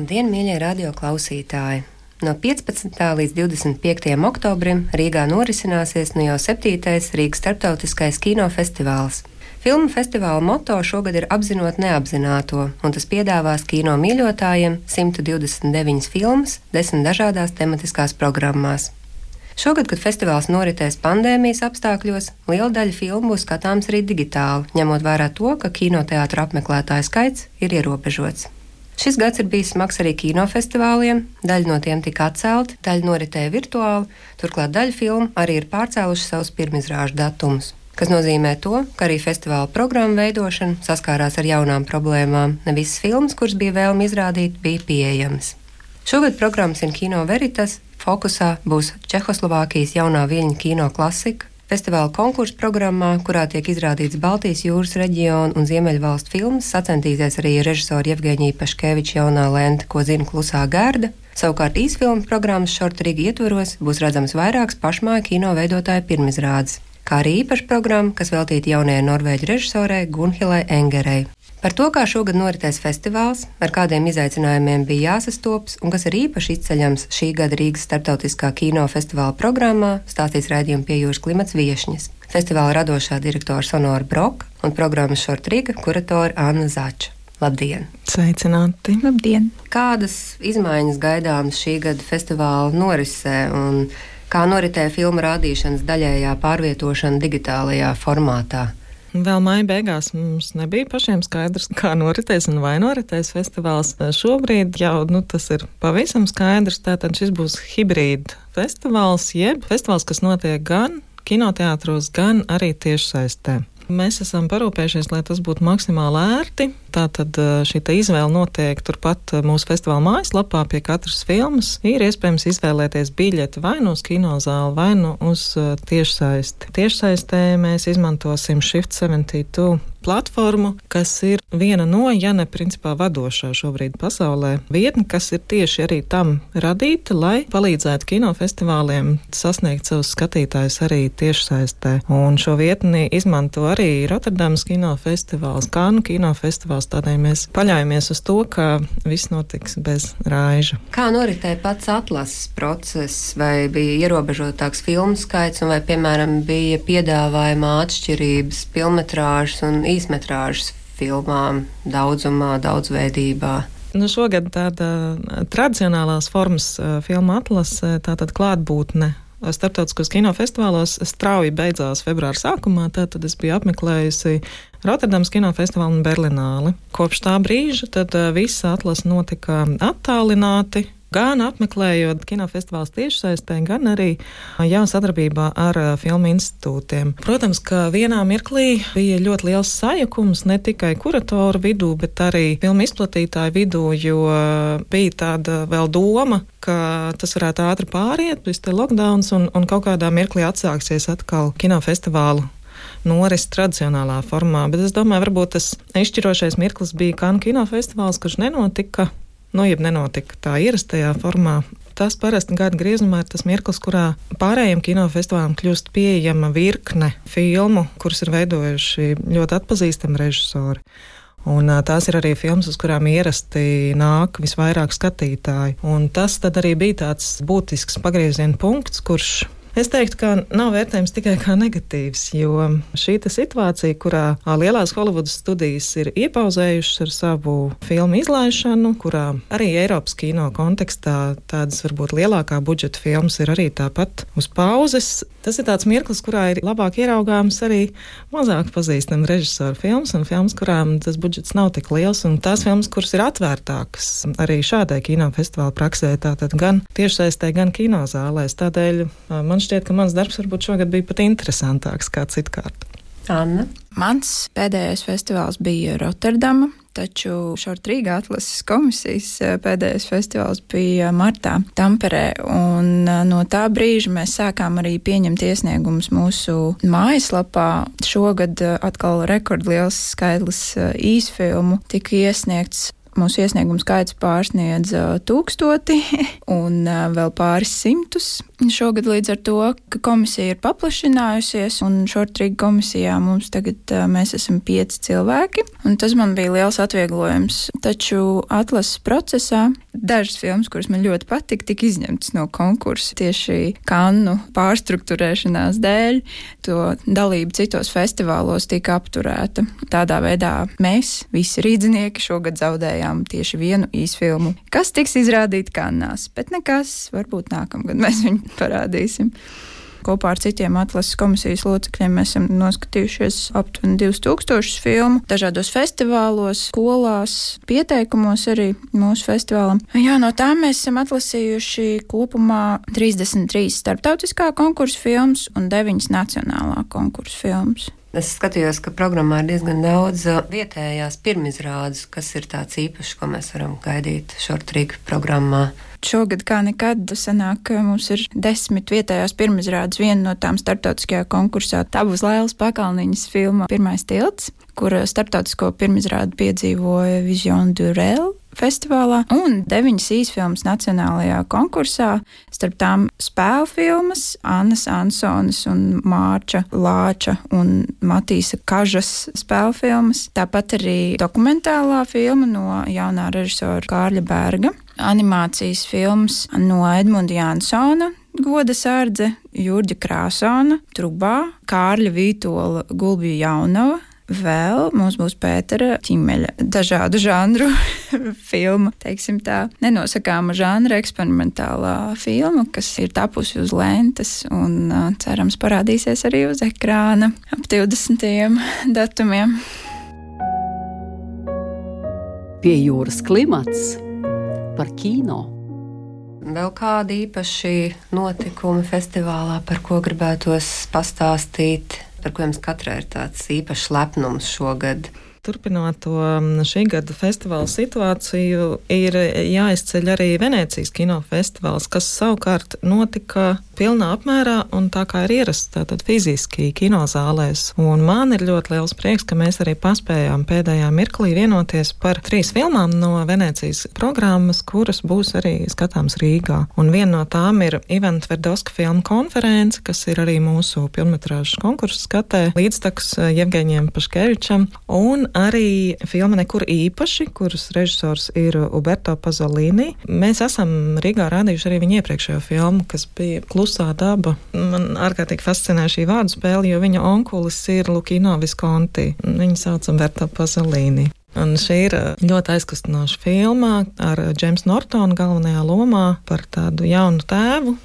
Labdien, mīļie radio klausītāji! No 15. līdz 25. oktobrim Rīgā norisināsies nu jau 7. Rīgas starptautiskais kinofestivāls. Filmu festivāla moto šogad ir apzinot neapzināto, un tas piedāvās kino mīļotājiem 129 filmas, 10 dažādās tematiskās programmās. Šogad, kad festivāls noritēs pandēmijas apstākļos, liela daļa filmu būs skatāms arī digitāli, ņemot vērā to, ka kinoteātra apmeklētāju skaits ir ierobežots. Šis gads ir bijis smags arī kinofestivāliem, daļa no tiem tika atcelti, daļa noritēja virtuāli, turklāt daļa filmu arī ir pārcēluši savus pirmizrāžu datumus. Tas nozīmē to, ka arī festivāla programma veidošana saskārās ar jaunām problēmām. Ne visas filmas, kuras bija vēlme izrādīt, bija pieejamas. Šogad programmas ir Kino Veritas. Fokusā būs Čehoslovākijas jaunā viļņu kino klasika, Festivāla konkursu programmā, kurā tiek izrādīts Baltijas jūras reģiona un Ziemeļvalstu filmas, sacensties arī režisora Jevgeņija Paškeviča jaunā lenta, ko zina klusā gārda. Savukārt īsfilmu programmas šortrīgi ietvaros būs redzams vairākas pašmāju kino veidotāju pirmizrādes, kā arī īpaša programma, kas veltīta jaunajai norvēģu režisorei Gunhilai Engerei. Par to, kā šogad noritēs festivāls, ar kādiem izaicinājumiem bija jāsastopas un kas ir īpaši izceļams šī gada Rīgas starptautiskā kino festivāla programmā, stāstīs raidījuma piejūras klimats viešņas. Festivāla radošā direktora Sonora Broka un programmas Šortriga kuratora Anna Zača. Labdien! Sveicināti! Labdien! Kādas izmaiņas gaidāmas šī gada festivāla norisē un kā noritēja filmu rādīšanas daļējā pārvietošana digitālajā formātā? Vēl maija beigās mums nebija pašiem skaidrs, kā noritēs un vai noritēs festivāls. Šobrīd jau nu, tas ir pavisam skaidrs. Tātad šis būs hibrīda festivāls, jeb festivāls, kas notiek gan kinoteātros, gan arī tiešsaistē. Mēs esam parūpējušies, lai tas būtu maksimāli ērti. Tātad šī izvēle notiek turpat mūsu festivāla mājaslapā. Pie katras filmas ir iespējams izvēlēties biļeti vai nu uz kinozāli, vai nu uz tiešsaisti. Tiešsaistē mēs izmantosim Shift 72 platformu, kas ir viena no, ja ne principā vadošā šobrīd pasaulē vietne, kas ir tieši arī tam radīta, lai palīdzētu kinofestivāliem sasniegt savus skatītājus arī tiešsaistē. Un šo vietni izmanto arī Rotterdamas kinofestivāls, Kānu kinofestivāls, tādēļ mēs paļaujamies uz to, ka viss notiks bez rāža. Kā noritēja pats atlases process, vai bija ierobežotāks filmu skaits, un vai, piemēram, bija piedāvājumā atšķirības filmetrāžas un īsmetrāžas filmām, daudzumā, daudzveidībā. Nu, šogad tāda tradicionālās formas filmu atlase, tātad klātbūtne starptautiskos kinofestivālos strauji beidzās februāra sākumā. Tad es biju apmeklējusi Rotterdamas kinofestivālu un Berlināli. Kopš tā brīža tad visa atlase notika attālināti gan apmeklējot kinofestivālus tiešsaistē, gan arī jau sadarbībā ar filmu institūtiem. Protams, ka vienā mirklī bija ļoti liels sajukums ne tikai kuratoru vidū, bet arī filmu izplatītāju vidū, jo bija tāda vēl doma, ka tas varētu ātri pāriet, šis te lockdowns, un, un kaut kādā mirklī atsāksies atkal kinofestivālu noris tradicionālā formā, bet es domāju, varbūt tas izšķirošais mirklis bija Kanu kinofestivāls, kurš nenotika nu, jeb nenotika tā ierastajā formā. Tas parasti gada griezumā ir tas mirklis, kurā pārējiem kinofestivāliem kļūst pieejama virkne filmu, kuras ir veidojuši ļoti atpazīstami režisori. Un, tās ir arī filmas, uz kurām ierasti nāk visvairāk skatītāji. Un tas arī bija tāds būtisks pagrieziena punkts, kurš Es teiktu, ka nav vērtējums tikai kā negatīvs, jo šī situācija, kurā lielās Holivudas studijas ir iepauzējušas ar savu filmu izlaišanu, kurā arī Eiropas kino kontekstā tādas varbūt lielākā budžeta filmas ir arī tāpat uz pauzes. Tas ir tāds mirklis, kurā ir labāk ieraugāms arī mazāk pazīstami režisoru filmas un filmas, kurām tas budžets nav tik liels, un tās filmas, kuras ir atvērtākas arī šādai kinofestivāla praksē, tātad gan tiešsaistē, gan kinozālēs. Tādēļ man man šķiet, ka mans darbs varbūt šogad bija pat interesantāks kā citkārt. Anna. Mans pēdējais festivāls bija Rotterdama. taču Šortrīga atlases komisijas pēdējais festivāls bija martā Tamperē, un no tā brīža mēs sākām arī pieņemt iesniegumus mūsu mājaslapā. Šogad atkal rekordliels skaitlis īsfilmu tika iesniegts Mūsu iesniegumu skaits pārsniedz tūkstoti un vēl pāris simtus. Šogad līdz ar to, ka komisija ir paplašinājusies, un šortrīga komisijā mums tagad mēs esam pieci cilvēki, un tas man bija liels atvieglojums. Taču atlases procesā dažas filmas, kuras man ļoti patika, tika izņemtas no konkursa tieši kannu pārstruktūrēšanās dēļ. To dalība citos festivālos tika apturēta. Tādā veidā mēs, visi rīdzinieki, šogad zaudējām tieši vienu īsfilmu, kas tiks izrādīta kannās, bet nekas, varbūt nākamgad mēs viņu parādīsim. Kopā ar citiem atlases komisijas locekļiem mēs esam noskatījušies aptuveni 2000 filmu dažādos festivālos, skolās, pieteikumos arī mūsu festivālam. Jā, no tām mēs esam atlasījuši kopumā 33 starptautiskā konkursa filmas un 9 nacionālā konkursa filmas. Es skatījos, ka programmā ir diezgan daudz uh, vietējās pirmizrādes, kas ir tāds īpašs, ko mēs varam gaidīt šortrīga programmā. Šogad, kā nekad, sanāk, mums ir desmit vietējās pirmizrādes. Viena no tām starptautiskajā konkursā tā būs Lailas Pakalniņas filma Pirmais tilts, kur starptautisko pirmizrādi piedzīvoja Vision Durel festivālā un deviņas īsfilmas nacionālajā konkursā. Starp tām spēļu filmas Annas Ansonas un Mārča Lāča un Matīsa Kažas spēļu filmas. Tāpat arī dokumentālā filma no jaunā režisora Kārļa Berga animācijas filmas no Edmunda Jansona, Goda sārdze, Jurģa Krāsona, Trubā, Kārļa Vītola, Gulbija Jaunava. Vēl mums būs Pētera ķīmeļa dažādu žanru filma, teiksim tā, nenosakāma žanra eksperimentālā filma, kas ir tapusi uz lentes un cerams parādīsies arī uz ekrāna ap 20. datumiem. Pie jūras klimats par kino. Vēl kādi īpaši notikumi festivālā, par ko gribētos pastāstīt, par jums katrai ir tāds īpašs lepnums šogad? Turpinot to šī gada festivāla situāciju, ir jāizceļ arī Venecijas kinofestivāls, kas savukārt notika pilnā apmērā un tā kā ir ierasts, tātad fiziski kinozālēs. Un man ir ļoti liels prieks, ka mēs arī paspējām pēdējā mirklī vienoties par trīs filmām no Venecijas programmas, kuras būs arī skatāms Rīgā. Un viena no tām ir Ivana Tverdovska filmu konference, kas ir arī mūsu pilnmetrāžas konkursu skatē, līdztekus Jevgeņiem Paškevičam. Un arī filma Nekur īpaši, kuras režisors ir Uberto Pazolini. Mēs esam Rīgā rādījuši arī viņa iepriekšējo filmu, kas bija Klusā daba. Man ārkārtīgi fascinē šī vārdu spēle, jo viņa onkulis ir Lukino Viskonti. Viņu sauc Uberto Pazolini. Un šī ir ļoti aizkustinoša filma ar Džeimsu Nortonu galvenajā lomā par tādu jaunu tēvu,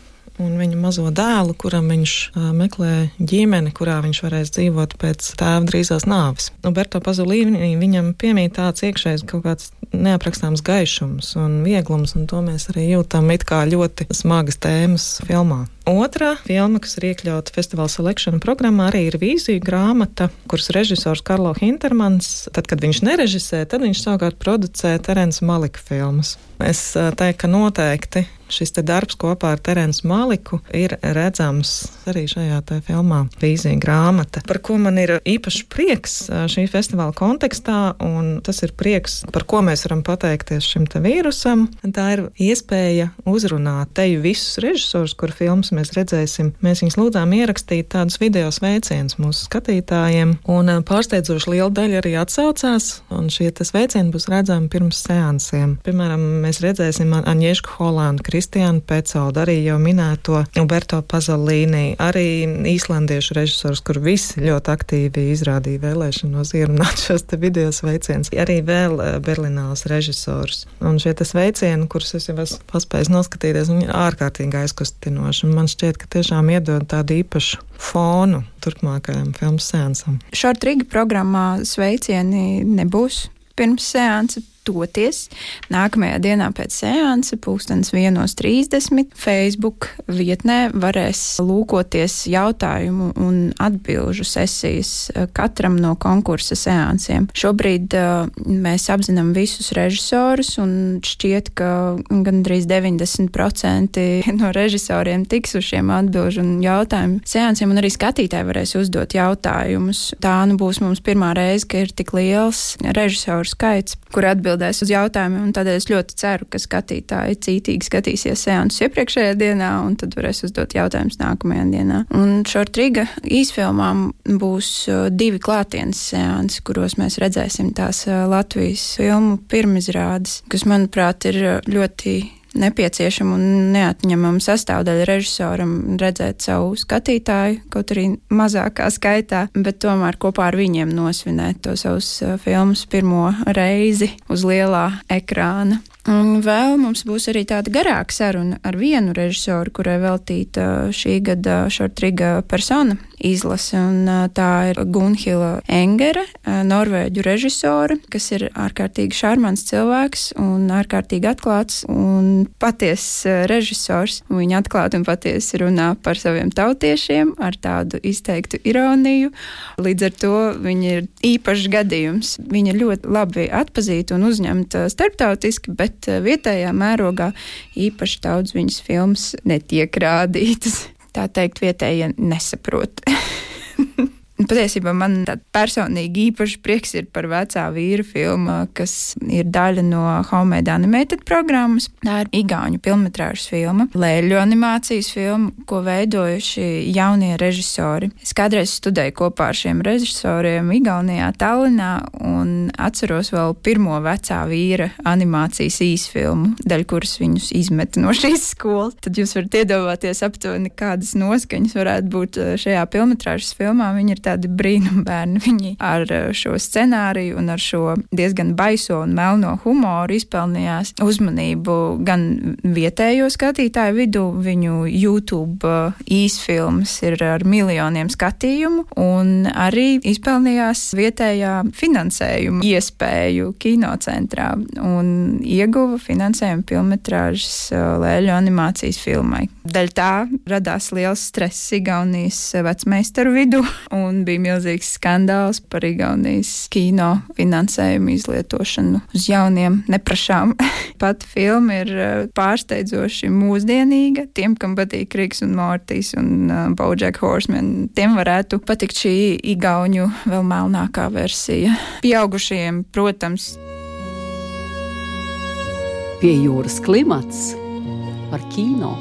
un viņa mazo dēlu, kuram viņš meklē ģimeni, kurā viņš varēs dzīvot pēc tēva drīzās nāves. Roberto Pazolīni viņam piemīt tāds iekšējs kaut kāds neaprakstāms gaišums un vieglums, un to mēs arī jūtam it kā ļoti smagas tēmas filmā. Otra filma, kas ir iekļauta festivāla selekcijas programmā, arī ir vīzija grāmata, kuras režisors Karlo Hintermans, tad, kad viņš nerežisē, tad viņš savukārt producē Terence Malika filmas. Es teiktu, ka noteikti šis darbs kopā ar Terensu Maliku ir redzams arī šajā filmā Vīzija grāmata, par ko man ir īpaši prieks šī festivāla kontekstā, un tas ir prieks, par ko mēs varam pateikties šim vīrusam. Tā ir iespēja uzrunāt teju visus režisorus, kur filmas mēs redzēsim. Mēs viņus lūdzām ierakstīt tādus video sveicienus mūsu skatītājiem, un pārsteidzoši liela daļa arī atsaucās, un šie sveicieni būs redzami pirms seansiem. Piemēram, mēs redzēsim Aņiešku Holandu, Kristiānu Pecaudu, arī jau minēto Uberto Pazolīni, arī īslandiešu režisors, kur visi ļoti aktīvi izrādīja vēlēšanos ierunāt šos te video sveicienus. Arī vēl Berlināls režisors. Un šie sveicieni, kurus es jau esmu paspējis noskatīties, viņi ir ārkārtīgi aizkustinoši. Man šķiet, ka tiešām iedod tādu īpašu fonu turpmākajam filmu sēnsam. Šortrīga programmā sveicieni nebūs pirms sēnesa toties. Nākamajā dienā pēc seansa, pūkstens 1.30. Facebook vietnē varēs lūkoties jautājumu un atbilžu sesijas eh, katram no konkursa seansiem. Šobrīd uh, mēs apzinām visus režisorus un šķiet, ka gandrīz 90% no režisoriem tiks uz šiem atbilžu un jautājumu seansiem, un arī skatītāji varēs uzdot jautājumus. Tā nu būs mums pirmā reize, ka ir tik liels režisoru skaits, kur atbildēs uz jautājumiem, tādēļ es ļoti ceru, ka skatītāji cītīgi skatīsies seansus iepriekšējā dienā, un tad varēs uzdot jautājumus nākamajā dienā. Un šortriga īsfilmām būs uh, divi klātienes seansi, kuros mēs redzēsim tās uh, Latvijas filmu pirmizrādes, kas, manuprāt, ir uh, ļoti nepieciešama un neatņemama sastāvdaļa režisoram redzēt savu skatītāju, kaut arī mazākā skaitā, bet tomēr kopā ar viņiem nosvinēt to savus filmus pirmo reizi uz lielā ekrāna. Un vēl mums būs arī tāda garāka saruna ar vienu režisoru, kurai veltīta šī gada šortriga persona izlase. Un, tā ir Gunhila Engere, norvēģu režisore, kas ir ārkārtīgi šarmants cilvēks un ārkārtīgi atklāts un patiess režisors. Viņa atklāti un patiesi runā par saviem tautiešiem ar tādu izteiktu ironiju. Līdz ar to viņa ir īpašs gadījums. Viņa ļoti labi atpazīta un uzņemta starptautiski, bet bet eh, vietējā mērogā īpaši daudz viņas filmas netiek rādītas. Tā teikt, vietējie nesaprot. Patiesībā man personīgi īpaši prieks ir par vecā vīra filmu, kas ir daļa no Homemade Animated programmas. Tā ir Igaunijas filmas filma, lēļu animācijas filma, ko veidojuši jaunie režisori. Es kādreiz studēju kopā ar šiem režisoriem Igaunijā, Tallinā, un atceros vēl pirmo vecā vīra animācijas īsfilmu, daļ kuras viņus izmeta no šīs skolas. Tad jūs varat iedomāties aptuveni, kādas noskaņas varētu būt eh, šajā filmas filmā. Viņi ir tādi brīnumbērni. Viņi ar eh, šo scenāriju un ar šo diezgan baiso un melno humoru izpelnījās uzmanību gan vietējo skatītāju vidū, viņu YouTube eh, īsfilmas ir ar miljoniem skatījumu, un arī izpelnījās vietējā finansējuma iespēju kinocentrā un ieguva finansējumu filmetrāžas eh, lēļu animācijas filmai. Daļ tā radās liels stress Igaunijas vecmeistaru vidū, un bija milzīgs skandāls par Igaunijas kino finansējumu izlietošanu uz jauniem neprašām. Pat filma ir eh, pārsteidzoši mūsdienīga. Tiem, kam patīk Riks un Mortīs un uh, Bojack Horseman, tiem varētu patikt šī igauņu vēl melnākā versija. Pieaugušajiem, protams. Pie jūras klimats par kino.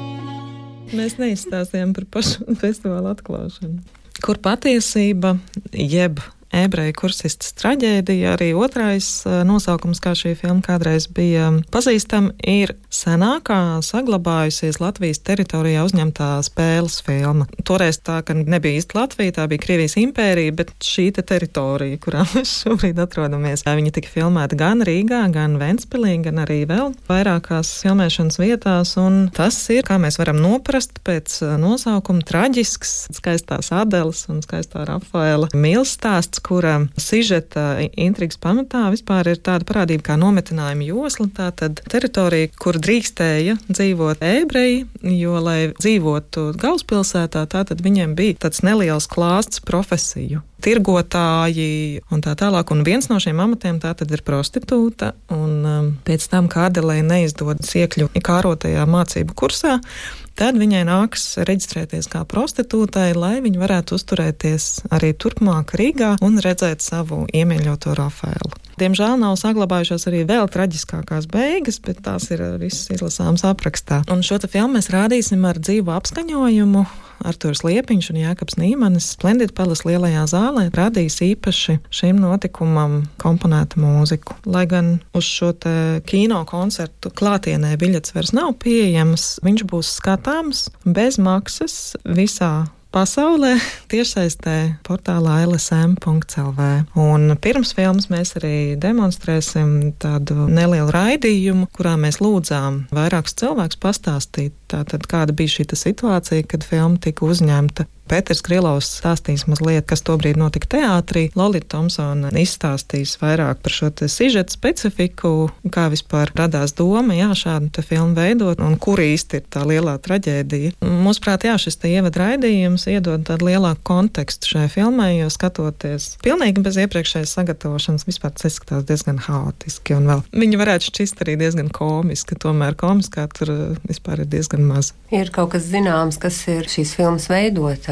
Mēs neizstāstījām par pašu festivāla atklāšanu. Kur patiesība jeb ebreju kursistas traģēdija, arī otrais nosaukums, kā šī filma kādreiz bija pazīstama, ir senākā saglabājusies Latvijas teritorijā uzņemtā spēles filma. Toreiz tā, ka nebija īsti Latvija, tā bija Krievijas impērija, bet šī te teritorija, kurā mēs šobrīd atrodamies, viņa tika filmēta gan Rīgā, gan Ventspilī, gan arī vēl vairākās filmēšanas vietās, un tas ir, kā mēs varam noprast pēc nosaukuma, traģisks, skaistās Adeles un skaistā Rafaela mīlestāsts, kura sižeta intrigas pamatā vispār ir tāda parādība kā nometinājuma josla. Tā tad teritorija, kur drīkstēja dzīvot ebreji, jo, lai dzīvotu galvaspilsētā, tā tad viņiem bija tāds neliels klāsts profesiju tirgotāji un tā tālāk. Un viens no šiem amatiem tā tad ir prostitūta. Un um, pēc tam, kā Adelē neizdodas iekļūt kārotajā mācību kursā, tad viņai nāks reģistrēties kā prostitūtai, lai viņa varētu uzturēties arī turpmāk Rīgā un redzēt savu iemīļoto Rafaelu. Diemžēl nav saglabājušās arī vēl traģiskākās beigas, bet tās ir visas izlasāmas aprakstā. Un šo filmu mēs rādīsim ar dzīvu apskaņojumu. Arthurs Liepiņš un Jākaps Nīmanis Splendid Palace lielajā zālē radīs īpaši šim notikumam komponētu mūziku. Lai gan uz šo kino koncertu klātienē biļets vairs nav pieejams, viņš būs skatāms bez maksas visā pasaulē tiešsaistē portālā lsm.lv. Un pirms filmas mēs arī demonstrēsim tādu nelielu raidījumu, kurā mēs lūdzām vairākus cilvēkus pastāstīt, tātad kāda bija šī situācija, kad filma tika uzņemta Pēters Krilovs stāstīs mazliet, kas tobrīd notika teātrī. Lolita Thompsona izstāstīs vairāk par šo sižetu specifiku, kā vispār radās doma, jā, šādu filmu veidot un kur īsti ir tā lielā traģēdija. Mūsuprāt, jā, šis te ievada raidījums iedod tādu lielāku kontekstu šai filmai, jo skatoties pilnīgi bez iepriekšējas sagatavošanas, vispār tas izskatās diezgan haotiski. Un vēl viņi varētu šķist arī diezgan komiski, tomēr komiskā tur eh, vispār ir diezgan maz. Ir kaut kas zināms, kas ir šīs filmas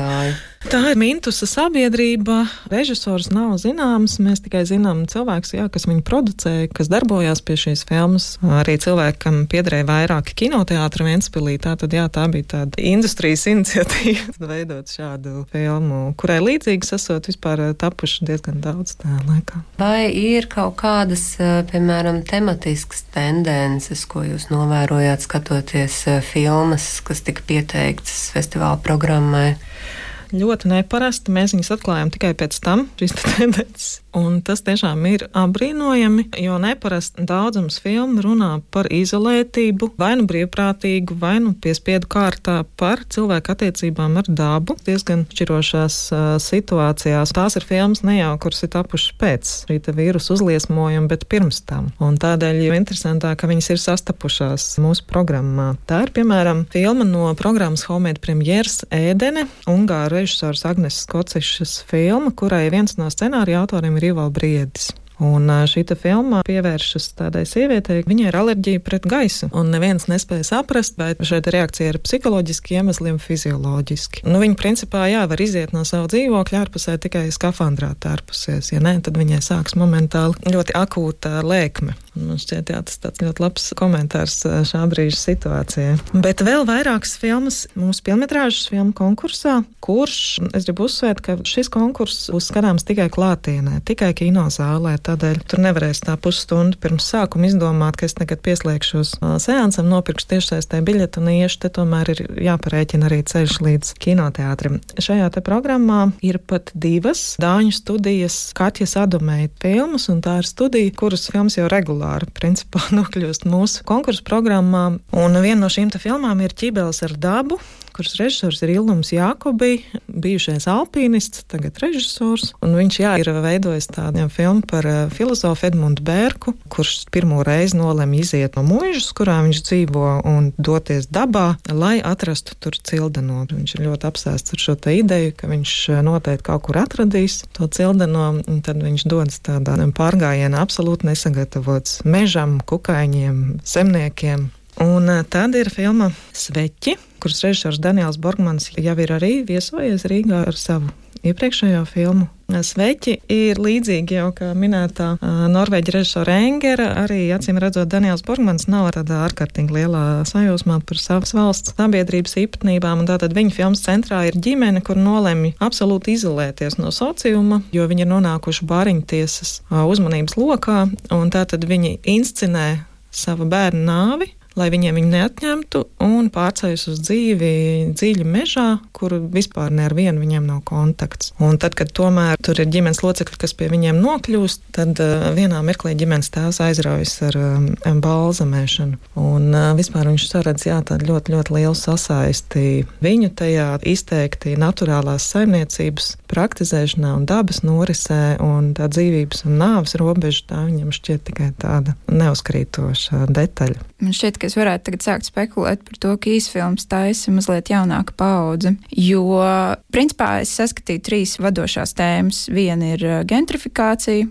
veidotāji. Tā ir Mintusa sabiedrība. Režisors nav zināms. Mēs tikai zinām cilvēkus, jā, kas viņu producēja, kas darbojās pie šīs filmas. Arī cilvēkam piederēja vairāki kinoteātri Ventspilī. Tā, tad, jā, tā bija tāda industrijas iniciatīva veidot šādu filmu, kurai līdzīgas esot vispār tapuši diezgan daudz tajā laikā. Vai ir kaut kādas, piemēram, tematiskas tendences, ko jūs novērojāt skatoties filmas, kas tika pieteiktas festivāla programmai? Ļoti neparasti. Mēs viņus atklājām tikai pēc tam, šīs tendences. Un tas tiešām ir apbrīnojami, jo neparasti daudzums filmu runā par izolētību, vai nu brīvprātīgu, vai nu piespiedu kārtā par cilvēku attiecībām ar dabu. Diezgan šķirošās uh, situācijās. Tās ir filmas ne jau, kuras ir tapušas pēc šī vīrusu uzliesmojuma, bet pirms tam. Un tādēļ jau interesantāk, ka viņas ir sastapušās mūsu programmā. Tā ir piemēram filma no programmas Homemade Premjeras Ēdene, Ungāru režisors Agnes Skocišas filma, kurai viens no scenārija autoriem ir Ivo Briedis. Un šī filma pievēršas tādai sievietei, viņai ir alerģija pret gaisu. Un neviens nespēja saprast, vai šeit reakcija ir psiholoģiski iemesliem, fizioloģiski. Nu, viņa principā jā, var iziet no sava dzīvokļa ārpusē tikai skafandrā tārpusies. Ja nē, tad viņai sāks momentāli ļoti akūta lēkme. Man šķiet, jā, tas tāds ļoti labs komentārs šā brīža situācijai. Bet vēl vairākas filmas mūsu filmetrāžas filmu konkursā, kurš, es gribu uzsvērt, ka šis konkurss būs skatāms tikai klātienē, tikai kinozālē. Tādēļ tur nevarēs tā pusstundu pirms sākuma izdomāt, ka es tagad pieslēgšos seansam, nopirkšu tiešsaistē biļeti un iešu. Te tomēr ir jāparēķina arī ceļš līdz kinoteātrim. Šajā te programmā ir pat divas dāņu studijas Katjas Adomēja filmas, un tā ir studija, kuras filmas jau regulāri regulāri principā, nokļūst mūsu konkursu programmā. Un viena no šīm filmām ir Ķībeles ar dabu, kuras režisors ir Ilnums Jākobi, bijušais alpīnists, tagad režisors. Un viņš jā, ir veidojis tādu filmu par uh, filozofu Edmundu Bērku, kurš pirmo reizi nolēma iziet no mūžas, kurā viņš dzīvo, un doties dabā, lai atrastu tur cildeno. Viņš ir ļoti apsēsts ar šo ideju, ka viņš noteikti kaut kur atradīs to cildeno, un tad viņš dodas tādā pārgājienā absolūti nesagatavots mežam, kukaiņiem, zemniekiem. Un tad ir filma Sveķi, kuras režisors Daniels Borgmans jau ir arī viesojies Rīgā ar savu iepriekšējo filmu. Sveiki ir līdzīgi jau kā minētā Norvēģa režisora Engera. Arī acīm redzot, Daniels Borgmans nav tādā ārkārtīgi lielā sajūsmā par savas valsts sabiedrības īpatnībām. Tātad viņa filmas centrā ir ģimene, kur nolemj absolūti izolēties no sociuma, jo viņi ir nonākuši bāriņtiesas uzmanības lokā. Tātad viņi inscenē savu bērnu nāvi lai viņiem viņu neatņemtu un pārceļas uz dzīvi dziļi mežā, kur vispār ne ar vienu viņiem nav kontakts. Un tad, kad tomēr tur ir ģimenes locekļi, kas pie viņiem nokļūst, tad uh, vienā mirklī ģimenes tēvs aizraujas ar um, balzamēšanu. Un uh, vispār viņš saredz jā, tādu ļoti, ļoti lielu sasaisti viņu tajā izteikti naturālās saimniecības praktizēšanā un dabas norisē un tā dzīvības un nāves robeža, tā viņam šķiet tikai tāda neuzkrītoša detaļa. Man šķiet, ka es varētu tagad sākt spekulēt par to, ka īsfilms taisa mazliet jaunāka paudze, jo principā es saskatīju trīs vadošās tēmas. Viena ir gentrifikācija,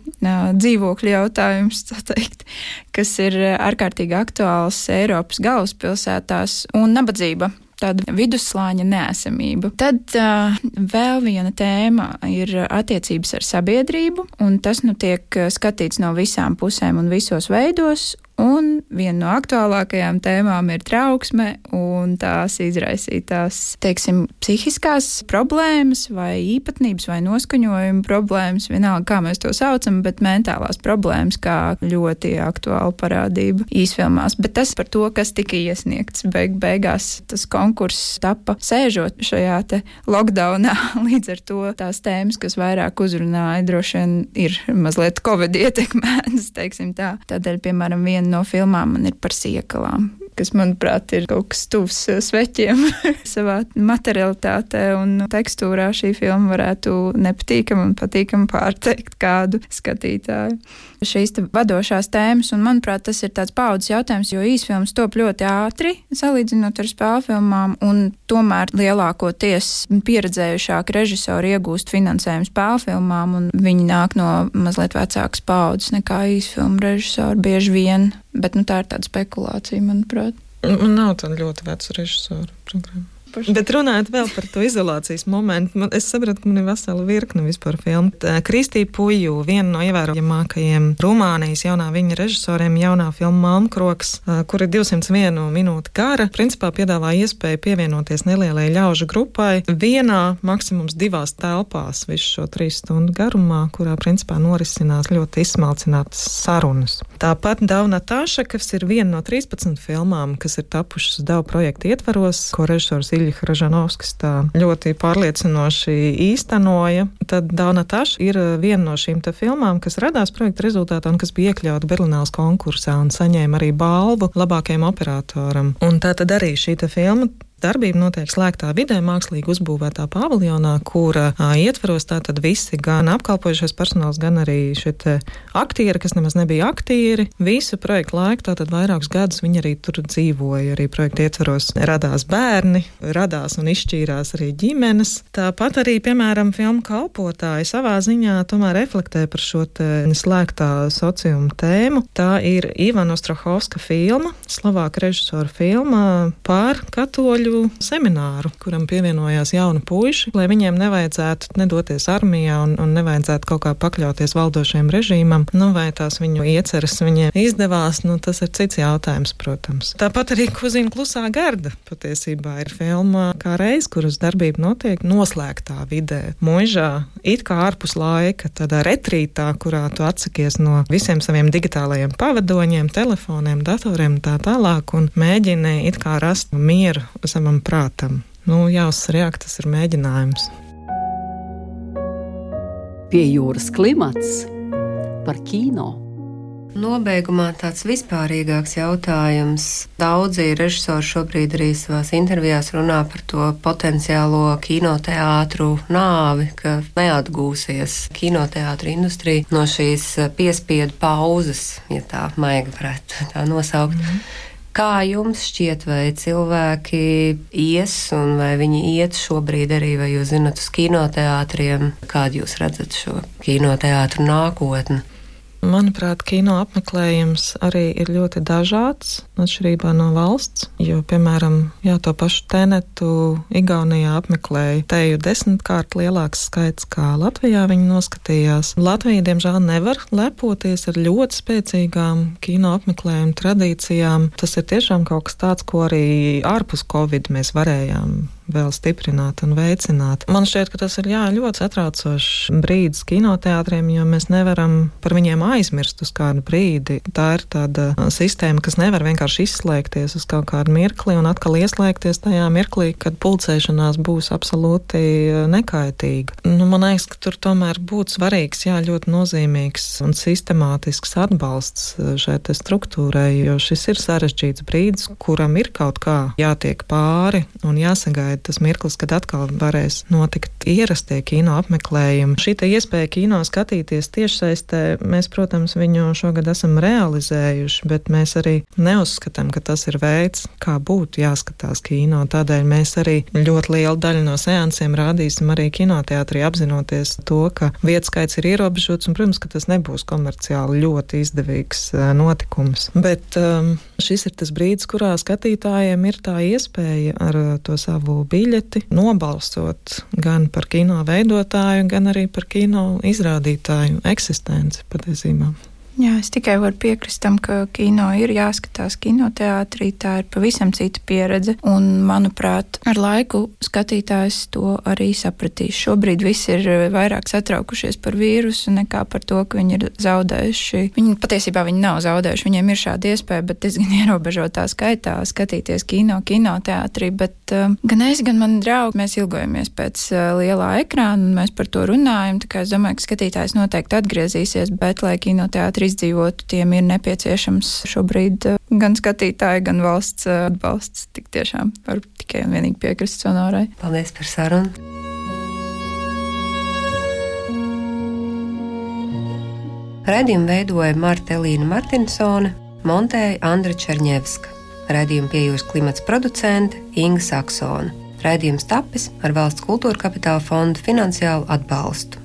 dzīvokļu jautājums, teikt, kas ir ārkārtīgi aktuāls Eiropas galvaspilsētās, un nabadzība tāda vidusslāņa neesamība. Tad uh, vēl viena tēma ir attiecības ar sabiedrību, un tas nu tiek skatīts no visām pusēm un visos veidos. Un viena no aktuālākajām tēmām ir trauksme un tās izraisītās, teiksim, psihiskās problēmas vai īpatnības vai noskaņojuma problēmas, vienalga kā mēs to saucam, bet mentālās problēmas kā ļoti aktuāla parādība īsfilmās. Bet tas par to, kas tika iesniegts beig beigās, tas konkurss tapa sēžot šajā te lockdownā. Līdz ar to tās tēmas, kas vairāk uzrunāja, droši vien ir mazliet covid ietekmētas, teiksim tā. Tādēļ, piemēram, viena no filmām man ir par siekalām. kas, manuprāt, ir kaut kas tuvs sveķiem savā materialitātē un tekstūrā šī filma varētu nepatīkam un patīkam pārteikt kādu skatītāju. Šīs vadošās tēmas, un manuprāt, tas ir tāds paudzes jautājums, jo īsfilmas top ļoti ātri, salīdzinot ar spēļu filmām, un tomēr lielākoties pieredzējušāki režisori iegūst finansējumu spēļu filmām, un viņi nāk no mazliet vecākas paudzes nekā īsfilmu režisori bieži vien, bet nu, tā ir tāda spekulācija, manuprāt. Man nav tāda ļoti veca režisora programma. Bet runājot vēl par to izolācijas momentu, man, es sapratu, ka man ir vesela virkne vispār filmu. Kristīna Puju, viena no ievērojamākajiem Rumānijas jaunā viņa režisoriem, jaunā filma Malmkroks, kur ir 201 minūte gara, principā piedāvā iespēju pievienoties nelielai ļaužu grupai vienā, maksimums divās telpās visu šo trīs stundu garumā, kurā principā norisinās ļoti izsmalcinātas sarunas. Tāpat Dauna Tāša, kas ir viena no 13 filmām, kas ir tapušas Dau projekta ietvaros, ko režisors Ilja Ražanovskis tā ļoti pārliecinoši īstenoja, tad Dauna Taša ir viena no šīm filmām, kas radās projekta rezultātā un kas bija iekļauta Berlīnās konkursā un saņēma arī balvu labākajam operatoram. Un tā tad arī šī filma Darbība notiek slēgtā vidē, mākslīgi uzbūvētā paviljonā, kura a, ietvaros tātad visi gan apkalpojušais personāls, gan arī šie aktieri, kas nemaz nebija aktieri. Visu projektu laiku, tātad vairākus gadus viņi arī tur dzīvoja. Arī projekta ietvaros radās bērni, radās un izšķīrās arī ģimenes. Tāpat arī, piemēram, filmu kalpotāji savā ziņā tomēr reflektē par šo slēgtā sociuma tēmu. Tā ir Ivana Ostrahovska filma, Slovāka režisora filma par katoļu katoļu semināru, kuram pievienojās jauni puiši, lai viņiem nevajadzētu nedoties armijā un, un nevajadzētu kaut kā pakļauties valdošiem režīmam. Nu, vai tās viņu ieceras viņiem izdevās, nu, tas ir cits jautājums, protams. Tāpat arī Kuzina klusā garda patiesībā ir filma kā reiz, kuras darbība notiek noslēgtā vidē, mūžā, it kā ārpus laika, tādā retrītā, kurā tu atsakies no visiem saviem digitālajiem pavadoņiem, telefoniem, datoriem tā tālāk un mēģini it kā rast mieru savam prātam. Nu, jāuzsver, jā, tas ir mēģinājums. Pie jūras klimats par kino. Nobeigumā tāds vispārīgāks jautājums. Daudzi režisori šobrīd arī savās intervijās runā par to potenciālo kinoteātru nāvi, ka neatgūsies kinoteātra industrija no šīs piespiedu pauzes, ja tā maigi varētu tā nosaukt. Mm -hmm. Kā jums šķiet, vai cilvēki ies un vai viņi iet šobrīd arī, vai jūs zinat uz kinoteātriem, kādu jūs redzat šo kinoteātru nākotni? Manuprāt, kino apmeklējums arī ir ļoti dažāds, atšķirībā no valsts. Jo, piemēram, jā, to pašu tenetu Igaunijā apmeklēja teju desmitkārt lielāks skaits kā Latvijā viņi noskatījās. Latvija, diemžēl, nevar lepoties ar ļoti spēcīgām kino apmeklējumu tradīcijām. Tas ir tiešām kaut kas tāds, ko arī ārpus Covid mēs varējām vēl stiprināt un veicināt. Man šķiet, ka tas ir jā, ļoti satraucošs brīdis kinoteātriem, jo mēs nevaram par viņiem aizmirst uz kādu brīdi. Tā ir tāda sistēma, kas nevar vienkārši izslēgties uz kaut kādu mirkli un atkal ieslēgties tajā mirklī, kad pulcēšanās būs absolūti nekaitīga. Nu, man liekas, ka tur tomēr būtu svarīgs, jā, ļoti nozīmīgs un sistemātisks atbalsts šai struktūrai, jo šis ir sarežģīts brīdis, kuram ir kaut kā jātiek pāri un jāsagaida tas mirklis, kad atkal varēs notikt ierastie kino apmeklējumi. Šī iespēja kino skatīties tiešsaistē, mēs, protams, viņu šogad esam realizējuši, bet mēs arī neuzskatām, ka tas ir veids, kā būtu jāskatās kino. Tādēļ mēs arī ļoti lielu daļu no seansiem rādīsim arī kinoteātrī, apzinoties to, ka vietas skaits ir ierobežots un, protams, ka tas nebūs komerciāli ļoti izdevīgs eh, notikums. Bet um, šis ir tas brīdis, kurā skatītājiem ir tā iespēja ar uh, to savu biļeti nobalsot gan par kino veidotāju, gan arī par kino izrādītāju eksistenci patiesībā. Jā, es tikai varu piekrist tam, ka kino ir jāskatās kinoteātrī. Tā ir pavisam cita pieredze. Un, manuprāt, ar laiku skatītājs to arī sapratīs. Šobrīd visi ir vairāk satraukušies par vīrusu nekā par to, ka viņi ir zaudējuši. Viņi patiesībā viņi nav zaudējuši. Viņiem ir šāda iespēja, bet diezgan ierobežotā skaitā skatīties kino, kinoteātrī. Bet uh, gan es, gan mani draugi, mēs ilgojamies pēc uh, lielā ekrāna un mēs par to runājam. Tā kā es domāju, ka skatītājs noteikti atgriezīsies, bet lai kinoteātrī ātri izdzīvotu, tiem ir nepieciešams šobrīd gan skatītāji, gan valsts atbalsts. Tik tiešām var tikai un vienīgi piekrist sonorai. Paldies par sarunu! Radījumu veidoja Marta Elīna Martinsone, montēja Andra Černievska. Radījumu piejūs klimats producente Inga Saksona. Raidījums tapis ar valsts kultūra kapitāla fondu finansiālu atbalstu.